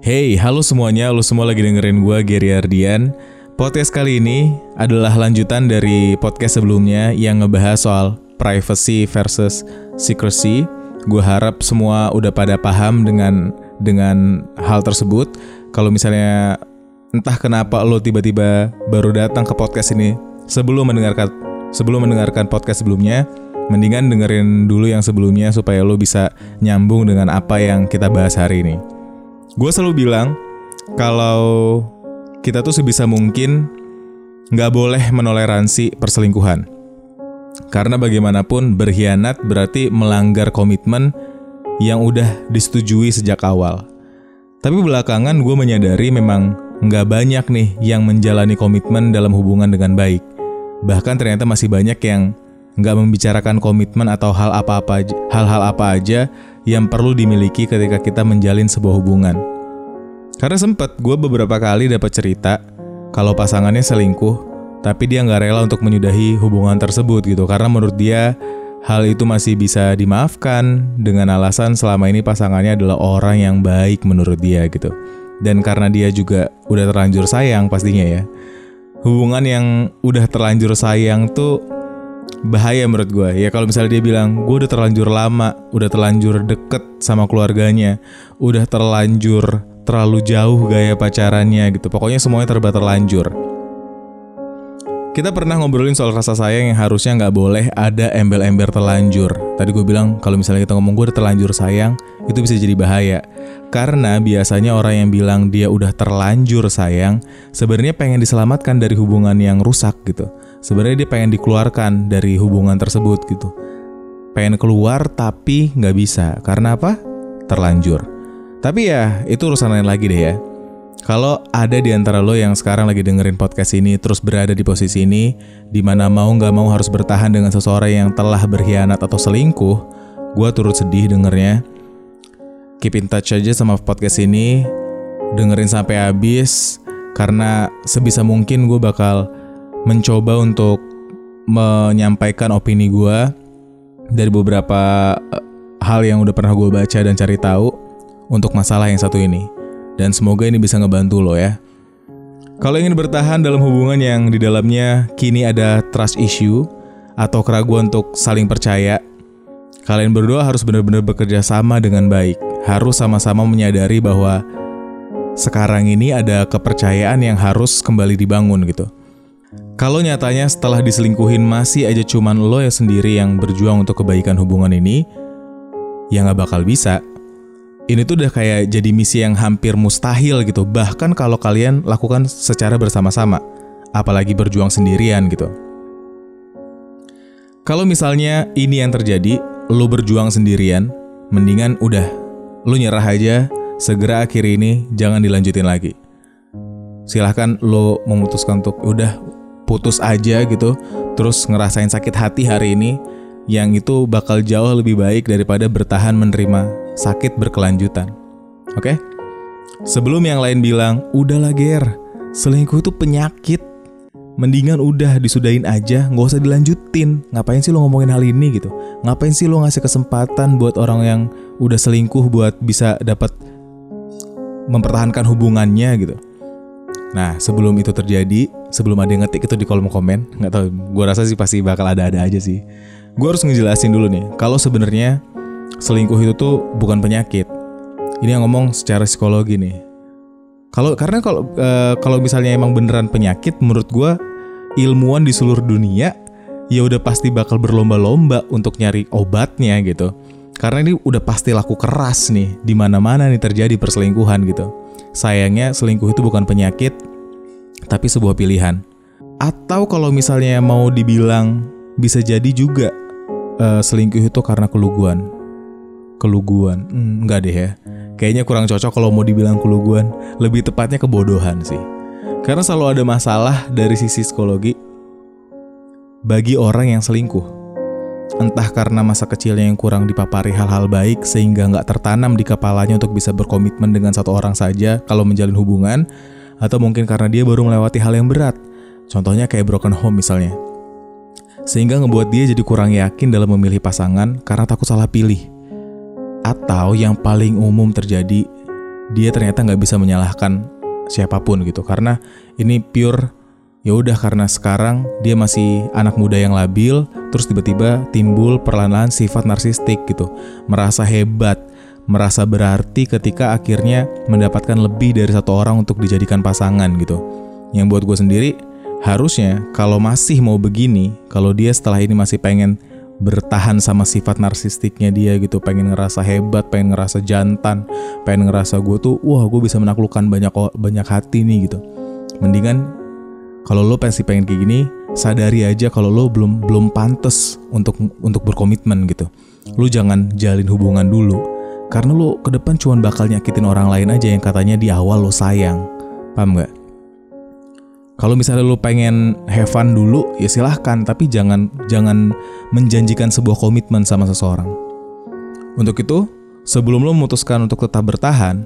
Hey, halo semuanya, lu semua lagi dengerin gue Gary Ardian. Podcast kali ini adalah lanjutan dari podcast sebelumnya yang ngebahas soal privacy versus secrecy. Gue harap semua udah pada paham dengan dengan hal tersebut. Kalau misalnya entah kenapa lo tiba-tiba baru datang ke podcast ini sebelum mendengarkan sebelum mendengarkan podcast sebelumnya, mendingan dengerin dulu yang sebelumnya supaya lo bisa nyambung dengan apa yang kita bahas hari ini. Gue selalu bilang kalau kita tuh sebisa mungkin nggak boleh menoleransi perselingkuhan. Karena bagaimanapun berkhianat berarti melanggar komitmen yang udah disetujui sejak awal. Tapi belakangan gue menyadari memang nggak banyak nih yang menjalani komitmen dalam hubungan dengan baik. Bahkan ternyata masih banyak yang nggak membicarakan komitmen atau hal apa-apa hal-hal apa aja yang perlu dimiliki ketika kita menjalin sebuah hubungan. Karena sempet gue beberapa kali dapat cerita kalau pasangannya selingkuh, tapi dia nggak rela untuk menyudahi hubungan tersebut gitu karena menurut dia hal itu masih bisa dimaafkan dengan alasan selama ini pasangannya adalah orang yang baik menurut dia gitu. Dan karena dia juga udah terlanjur sayang pastinya ya. Hubungan yang udah terlanjur sayang tuh bahaya menurut gue ya kalau misalnya dia bilang gue udah terlanjur lama udah terlanjur deket sama keluarganya udah terlanjur terlalu jauh gaya pacarannya gitu pokoknya semuanya terba terlanjur kita pernah ngobrolin soal rasa sayang yang harusnya nggak boleh ada embel-embel terlanjur. Tadi gue bilang kalau misalnya kita ngomong gue terlanjur sayang, itu bisa jadi bahaya. Karena biasanya orang yang bilang dia udah terlanjur sayang, sebenarnya pengen diselamatkan dari hubungan yang rusak gitu. Sebenarnya dia pengen dikeluarkan dari hubungan tersebut gitu. Pengen keluar tapi nggak bisa. Karena apa? Terlanjur. Tapi ya itu urusan lain lagi deh ya. Kalau ada di antara lo yang sekarang lagi dengerin podcast ini terus berada di posisi ini, di mana mau nggak mau harus bertahan dengan seseorang yang telah berkhianat atau selingkuh, gue turut sedih dengernya. Keep in touch aja sama podcast ini, dengerin sampai habis, karena sebisa mungkin gue bakal mencoba untuk menyampaikan opini gue dari beberapa eh, hal yang udah pernah gue baca dan cari tahu untuk masalah yang satu ini. Dan semoga ini bisa ngebantu lo ya. Kalau ingin bertahan dalam hubungan yang di dalamnya kini ada trust issue atau keraguan untuk saling percaya, kalian berdua harus benar-benar bekerja sama dengan baik. Harus sama-sama menyadari bahwa sekarang ini ada kepercayaan yang harus kembali dibangun gitu. Kalau nyatanya setelah diselingkuhin masih aja cuman lo ya sendiri yang berjuang untuk kebaikan hubungan ini, ya nggak bakal bisa ini tuh udah kayak jadi misi yang hampir mustahil gitu. Bahkan kalau kalian lakukan secara bersama-sama, apalagi berjuang sendirian gitu. Kalau misalnya ini yang terjadi, lo berjuang sendirian, mendingan udah, lo nyerah aja, segera akhir ini jangan dilanjutin lagi. Silahkan lo memutuskan untuk udah putus aja gitu, terus ngerasain sakit hati hari ini, yang itu bakal jauh lebih baik daripada bertahan menerima sakit berkelanjutan. Oke? Sebelum yang lain bilang, udahlah Ger, selingkuh itu penyakit. Mendingan udah disudahin aja, nggak usah dilanjutin. Ngapain sih lo ngomongin hal ini gitu? Ngapain sih lo ngasih kesempatan buat orang yang udah selingkuh buat bisa dapat mempertahankan hubungannya gitu? Nah, sebelum itu terjadi, sebelum ada yang ngetik itu di kolom komen, nggak tahu, gue rasa sih pasti bakal ada-ada aja sih. Gue harus ngejelasin dulu nih, kalau sebenarnya selingkuh itu tuh bukan penyakit. Ini yang ngomong secara psikologi nih. Kalau karena kalau e, kalau misalnya emang beneran penyakit, menurut gue ilmuwan di seluruh dunia ya udah pasti bakal berlomba-lomba untuk nyari obatnya gitu. Karena ini udah pasti laku keras nih di mana-mana nih terjadi perselingkuhan gitu. Sayangnya selingkuh itu bukan penyakit, tapi sebuah pilihan. Atau kalau misalnya mau dibilang bisa jadi juga uh, selingkuh itu karena keluguan. Keluguan, hmm, enggak deh ya. Kayaknya kurang cocok kalau mau dibilang keluguan. Lebih tepatnya kebodohan sih. Karena selalu ada masalah dari sisi psikologi bagi orang yang selingkuh. entah karena masa kecilnya yang kurang dipapari hal-hal baik sehingga nggak tertanam di kepalanya untuk bisa berkomitmen dengan satu orang saja kalau menjalin hubungan, atau mungkin karena dia baru melewati hal yang berat, contohnya kayak broken home misalnya. Sehingga ngebuat dia jadi kurang yakin dalam memilih pasangan karena takut salah pilih. Atau yang paling umum terjadi, dia ternyata nggak bisa menyalahkan siapa pun gitu. Karena ini pure ya udah karena sekarang dia masih anak muda yang labil terus tiba-tiba timbul perlahan-lahan sifat narsistik gitu. Merasa hebat merasa berarti ketika akhirnya mendapatkan lebih dari satu orang untuk dijadikan pasangan gitu. Yang buat gue sendiri harusnya kalau masih mau begini kalau dia setelah ini masih pengen bertahan sama sifat narsistiknya dia gitu. Pengen ngerasa hebat pengen ngerasa jantan pengen ngerasa gue tuh wah gue bisa menaklukkan banyak banyak hati nih gitu. Mendingan kalau lo pasti pengen kayak gini sadari aja kalau lo belum belum pantas untuk untuk berkomitmen gitu. Lo jangan jalin hubungan dulu karena lo ke depan cuma bakal nyakitin orang lain aja yang katanya di awal lo sayang. Paham nggak kalau misalnya lo pengen have fun dulu ya silahkan tapi jangan jangan menjanjikan sebuah komitmen sama seseorang untuk itu sebelum lo memutuskan untuk tetap bertahan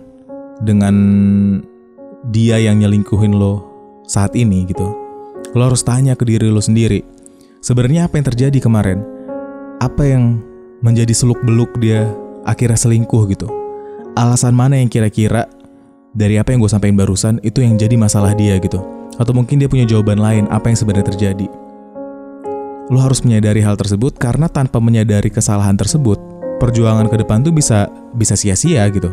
dengan dia yang nyelingkuhin lo saat ini gitu. Lo harus tanya ke diri lo sendiri. Sebenarnya apa yang terjadi kemarin? Apa yang menjadi seluk-beluk dia akhirnya selingkuh gitu? Alasan mana yang kira-kira dari apa yang gue sampaikan barusan itu yang jadi masalah dia gitu? Atau mungkin dia punya jawaban lain apa yang sebenarnya terjadi? Lo harus menyadari hal tersebut karena tanpa menyadari kesalahan tersebut, perjuangan ke depan tuh bisa bisa sia-sia gitu.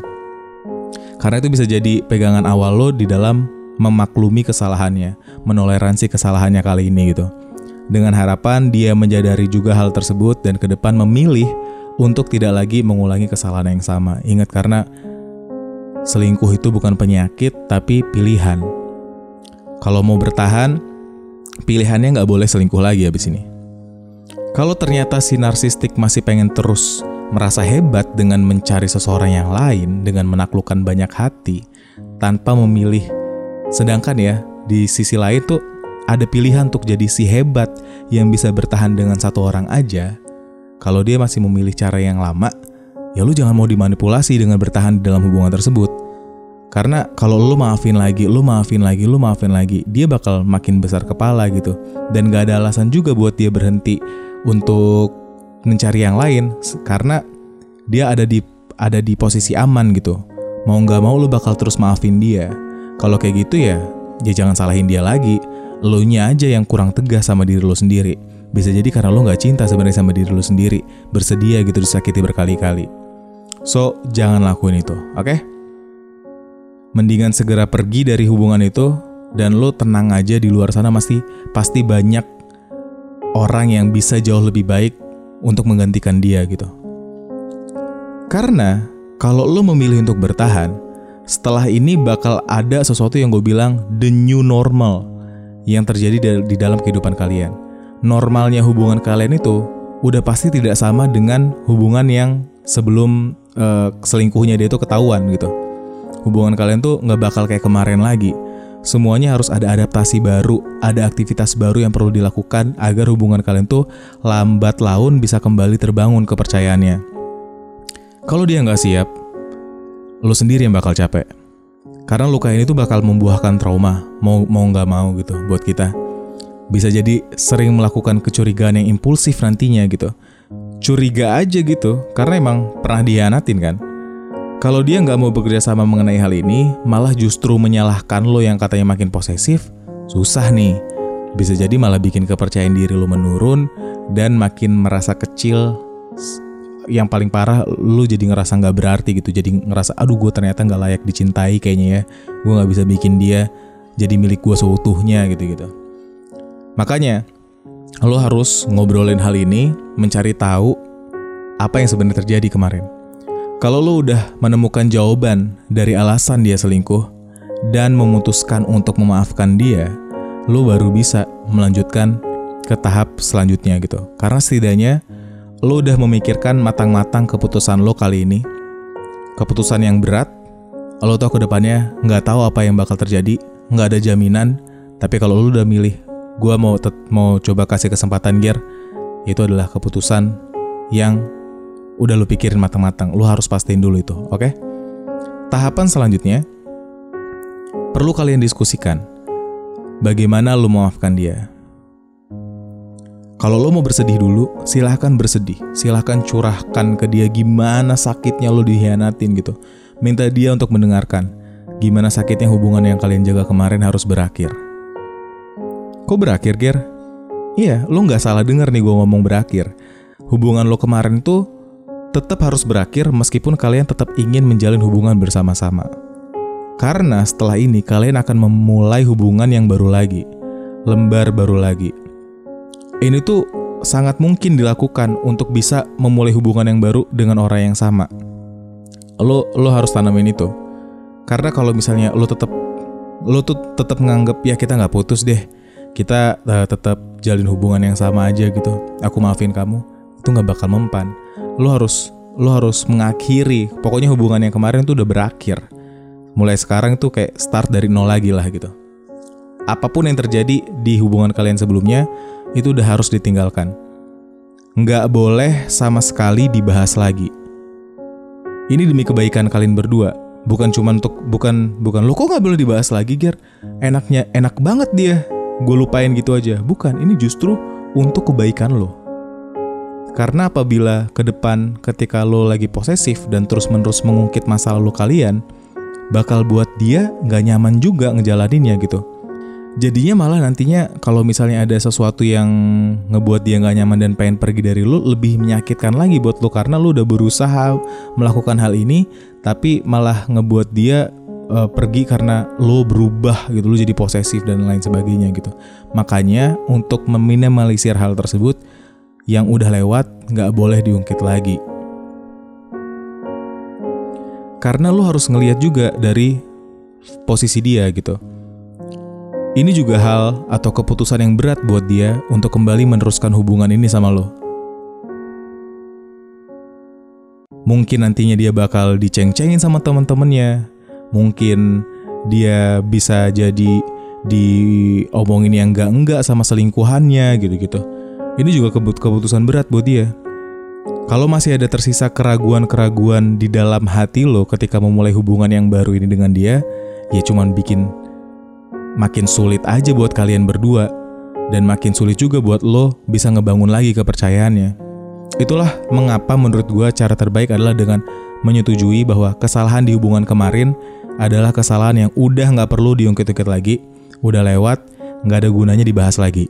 Karena itu bisa jadi pegangan awal lo di dalam memaklumi kesalahannya, menoleransi kesalahannya kali ini gitu. Dengan harapan dia menyadari juga hal tersebut dan ke depan memilih untuk tidak lagi mengulangi kesalahan yang sama. Ingat karena selingkuh itu bukan penyakit tapi pilihan. Kalau mau bertahan, pilihannya nggak boleh selingkuh lagi abis ini. Kalau ternyata si narsistik masih pengen terus merasa hebat dengan mencari seseorang yang lain, dengan menaklukkan banyak hati, tanpa memilih Sedangkan ya, di sisi lain tuh ada pilihan untuk jadi si hebat yang bisa bertahan dengan satu orang aja. Kalau dia masih memilih cara yang lama, ya lu jangan mau dimanipulasi dengan bertahan di dalam hubungan tersebut. Karena kalau lu maafin lagi, lu maafin lagi, lu maafin lagi, dia bakal makin besar kepala gitu. Dan gak ada alasan juga buat dia berhenti untuk mencari yang lain karena dia ada di ada di posisi aman gitu. Mau nggak mau lu bakal terus maafin dia. Kalau kayak gitu ya, ya jangan salahin dia lagi. Lo nya aja yang kurang tegas sama diri lo sendiri. Bisa jadi karena lo nggak cinta sebenarnya sama diri lo sendiri, bersedia gitu disakiti berkali-kali. So, jangan lakuin itu, oke? Okay? Mendingan segera pergi dari hubungan itu dan lo tenang aja di luar sana pasti pasti banyak orang yang bisa jauh lebih baik untuk menggantikan dia gitu. Karena kalau lo memilih untuk bertahan, setelah ini bakal ada sesuatu yang gue bilang the new normal yang terjadi di dalam kehidupan kalian. Normalnya hubungan kalian itu udah pasti tidak sama dengan hubungan yang sebelum uh, selingkuhnya dia itu ketahuan gitu. Hubungan kalian tuh nggak bakal kayak kemarin lagi. Semuanya harus ada adaptasi baru, ada aktivitas baru yang perlu dilakukan agar hubungan kalian tuh lambat laun bisa kembali terbangun kepercayaannya. Kalau dia nggak siap, lo sendiri yang bakal capek. Karena luka ini tuh bakal membuahkan trauma, mau mau nggak mau gitu buat kita. Bisa jadi sering melakukan kecurigaan yang impulsif nantinya gitu. Curiga aja gitu, karena emang pernah dihianatin kan. Kalau dia nggak mau bekerja sama mengenai hal ini, malah justru menyalahkan lo yang katanya makin posesif, susah nih. Bisa jadi malah bikin kepercayaan diri lo menurun dan makin merasa kecil. Yang paling parah lu jadi ngerasa nggak berarti gitu. Jadi ngerasa aduh gue ternyata nggak layak dicintai kayaknya ya. Gue nggak bisa bikin dia jadi milik gue seutuhnya gitu gitu makanya lo harus ngobrolin hal ini mencari tahu apa yang sebenarnya terjadi kemarin kalau lo udah menemukan jawaban dari alasan dia selingkuh dan memutuskan untuk memaafkan dia lo baru bisa melanjutkan ke tahap selanjutnya gitu karena setidaknya lo udah memikirkan matang-matang keputusan lo kali ini. Keputusan yang berat, lo tau ke depannya nggak tahu apa yang bakal terjadi, nggak ada jaminan. Tapi kalau lo udah milih, gue mau mau coba kasih kesempatan Gear, itu adalah keputusan yang udah lu pikirin matang-matang. Lu harus pastiin dulu itu, oke? Tahapan selanjutnya perlu kalian diskusikan bagaimana lu memaafkan dia. Kalau lo mau bersedih dulu, silahkan bersedih. Silahkan curahkan ke dia gimana sakitnya lo dihianatin gitu. Minta dia untuk mendengarkan gimana sakitnya hubungan yang kalian jaga kemarin harus berakhir. Kok berakhir, Ger? Iya, lo nggak salah denger nih gue ngomong berakhir. Hubungan lo kemarin tuh tetap harus berakhir meskipun kalian tetap ingin menjalin hubungan bersama-sama. Karena setelah ini kalian akan memulai hubungan yang baru lagi. Lembar baru lagi ini tuh sangat mungkin dilakukan untuk bisa memulai hubungan yang baru dengan orang yang sama. Lo lo harus tanamin itu. Karena kalau misalnya lo tetap lo tuh tetap nganggep ya kita nggak putus deh. Kita uh, tetap jalin hubungan yang sama aja gitu. Aku maafin kamu. Itu nggak bakal mempan. Lo harus lo harus mengakhiri. Pokoknya hubungan yang kemarin tuh udah berakhir. Mulai sekarang tuh kayak start dari nol lagi lah gitu. Apa pun yang terjadi di hubungan kalian sebelumnya, itu udah harus ditinggalkan. Nggak boleh sama sekali dibahas lagi. Ini demi kebaikan kalian berdua, bukan cuma untuk bukan bukan lo kok nggak boleh dibahas lagi Ger enaknya enak banget dia gue lupain gitu aja bukan ini justru untuk kebaikan lo karena apabila ke depan ketika lo lagi posesif dan terus menerus mengungkit masalah lo kalian bakal buat dia nggak nyaman juga ngejalaninnya gitu. Jadinya malah nantinya kalau misalnya ada sesuatu yang ngebuat dia nggak nyaman dan pengen pergi dari lu lebih menyakitkan lagi buat lu karena lu udah berusaha melakukan hal ini tapi malah ngebuat dia uh, pergi karena lu berubah gitu lu jadi posesif dan lain sebagainya gitu. Makanya untuk meminimalisir hal tersebut yang udah lewat nggak boleh diungkit lagi karena lu harus ngelihat juga dari posisi dia gitu ini juga hal atau keputusan yang berat buat dia untuk kembali meneruskan hubungan ini sama lo. Mungkin nantinya dia bakal diceng-cengin sama teman-temannya. Mungkin dia bisa jadi diomongin yang enggak-enggak sama selingkuhannya gitu-gitu. Ini juga keputusan berat buat dia. Kalau masih ada tersisa keraguan-keraguan di dalam hati lo ketika memulai hubungan yang baru ini dengan dia, ya cuman bikin makin sulit aja buat kalian berdua dan makin sulit juga buat lo bisa ngebangun lagi kepercayaannya. Itulah mengapa menurut gue cara terbaik adalah dengan menyetujui bahwa kesalahan di hubungan kemarin adalah kesalahan yang udah nggak perlu diungkit-ungkit lagi, udah lewat, nggak ada gunanya dibahas lagi.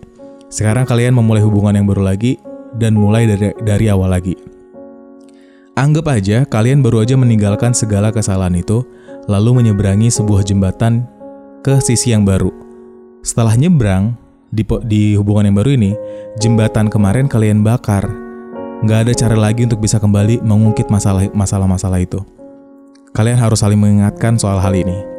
Sekarang kalian memulai hubungan yang baru lagi dan mulai dari, dari awal lagi. Anggap aja kalian baru aja meninggalkan segala kesalahan itu, lalu menyeberangi sebuah jembatan ke sisi yang baru. Setelah nyebrang di, di hubungan yang baru ini, jembatan kemarin kalian bakar. Nggak ada cara lagi untuk bisa kembali mengungkit masalah-masalah itu. Kalian harus saling mengingatkan soal hal ini.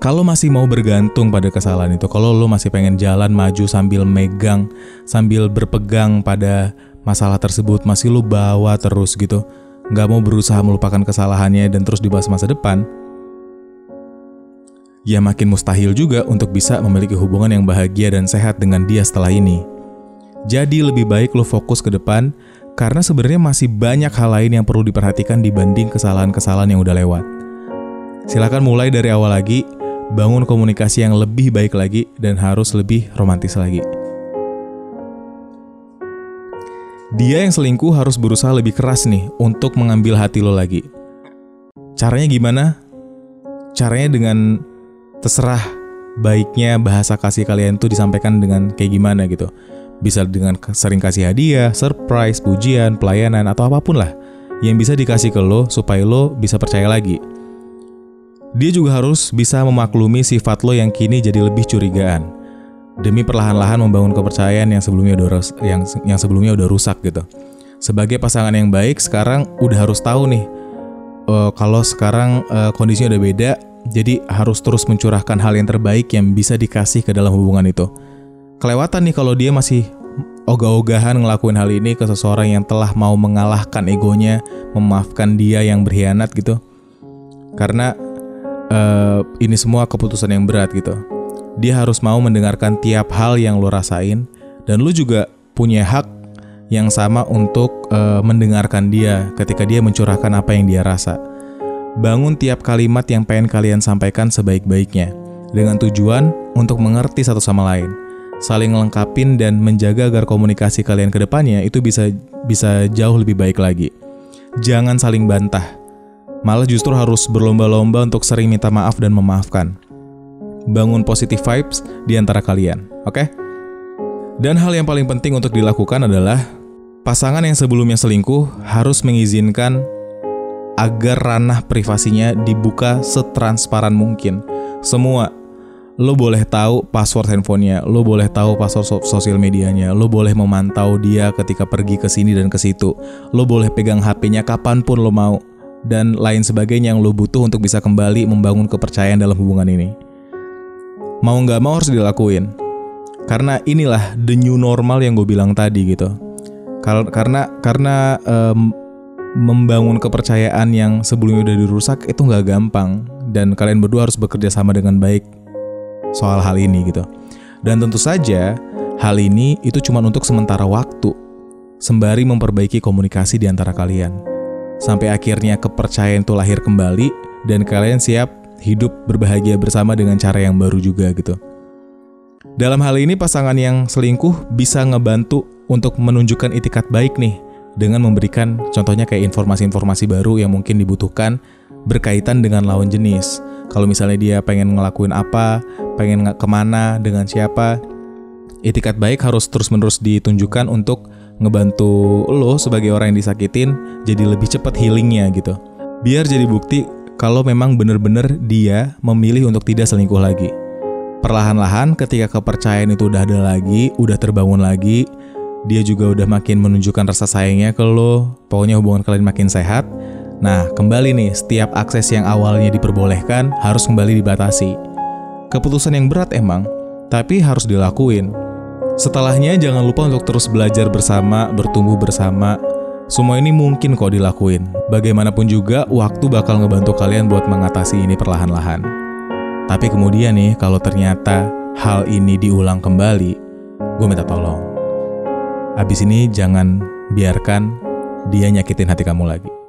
Kalau masih mau bergantung pada kesalahan itu, kalau lo masih pengen jalan maju sambil megang, sambil berpegang pada masalah tersebut, masih lo bawa terus gitu, nggak mau berusaha melupakan kesalahannya dan terus dibahas masa depan, ya makin mustahil juga untuk bisa memiliki hubungan yang bahagia dan sehat dengan dia setelah ini. Jadi lebih baik lo fokus ke depan karena sebenarnya masih banyak hal lain yang perlu diperhatikan dibanding kesalahan-kesalahan yang udah lewat. Silakan mulai dari awal lagi, bangun komunikasi yang lebih baik lagi dan harus lebih romantis lagi. Dia yang selingkuh harus berusaha lebih keras nih untuk mengambil hati lo lagi. Caranya gimana? Caranya dengan terserah baiknya bahasa kasih kalian tuh disampaikan dengan kayak gimana gitu. Bisa dengan sering kasih hadiah, surprise, pujian, pelayanan, atau apa pun lah yang bisa dikasih ke lo supaya lo bisa percaya lagi. Dia juga harus bisa memaklumi sifat lo yang kini jadi lebih curigaan. Demi perlahan-lahan membangun kepercayaan yang sebelumnya udah yang yang sebelumnya udah rusak gitu. Sebagai pasangan yang baik sekarang udah harus tahu nih uh, kalau sekarang uh, kondisinya udah beda, jadi harus terus mencurahkan hal yang terbaik yang bisa dikasih ke dalam hubungan itu. Kelewatan nih kalau dia masih ogah-ogahan ngelakuin hal ini ke seseorang yang telah mau mengalahkan egonya, memaafkan dia yang berkhianat gitu. Karena uh, ini semua keputusan yang berat gitu. Dia harus mau mendengarkan tiap hal yang lo rasain dan lo juga punya hak yang sama untuk uh, mendengarkan dia ketika dia mencurahkan apa yang dia rasa. Bangun tiap kalimat yang pengen kalian sampaikan sebaik-baiknya, dengan tujuan untuk mengerti satu sama lain, saling lengkapin dan menjaga agar komunikasi kalian ke depannya itu bisa bisa jauh lebih baik lagi. Jangan saling bantah, malah justru harus berlomba-lomba untuk sering minta maaf dan memaafkan. Bangun positive vibes di antara kalian, oke? Okay? Dan hal yang paling penting untuk dilakukan adalah pasangan yang sebelumnya selingkuh harus mengizinkan agar ranah privasinya dibuka setransparan mungkin. Semua lo boleh tahu password handphonenya, lo boleh tahu password so sosial medianya, lo boleh memantau dia ketika pergi ke sini dan ke situ, lo boleh pegang HP-nya kapan pun lo mau, dan lain sebagainya yang lo butuh untuk bisa kembali membangun kepercayaan dalam hubungan ini. Mau nggak mau harus dilakuin, karena inilah the new normal yang gue bilang tadi gitu. Karena karena um, membangun kepercayaan yang sebelumnya udah dirusak itu nggak gampang dan kalian berdua harus bekerja sama dengan baik soal hal ini gitu. Dan tentu saja hal ini itu cuma untuk sementara waktu sembari memperbaiki komunikasi di antara kalian. Sampai akhirnya kepercayaan itu lahir kembali dan kalian siap hidup berbahagia bersama dengan cara yang baru juga gitu. Dalam hal ini pasangan yang selingkuh bisa ngebantu untuk menunjukkan itikat baik nih dengan memberikan contohnya kayak informasi-informasi baru yang mungkin dibutuhkan berkaitan dengan lawan jenis. Kalau misalnya dia pengen ngelakuin apa, pengen ke mana, dengan siapa, itikat baik harus terus-menerus ditunjukkan untuk ngebantu lo sebagai orang yang disakitin jadi lebih cepat healingnya gitu. Biar jadi bukti kalau memang bener-bener dia memilih untuk tidak selingkuh lagi. Perlahan-lahan ketika kepercayaan itu udah ada lagi, udah terbangun lagi, dia juga udah makin menunjukkan rasa sayangnya ke lo, pokoknya hubungan kalian makin sehat. Nah, kembali nih, setiap akses yang awalnya diperbolehkan harus kembali dibatasi. Keputusan yang berat emang, tapi harus dilakuin. Setelahnya jangan lupa untuk terus belajar bersama, bertumbuh bersama. Semua ini mungkin kok dilakuin. Bagaimanapun juga, waktu bakal ngebantu kalian buat mengatasi ini perlahan-lahan. Tapi kemudian nih, kalau ternyata hal ini diulang kembali, gue minta tolong Abis ini jangan biarkan dia nyakitin hati kamu lagi.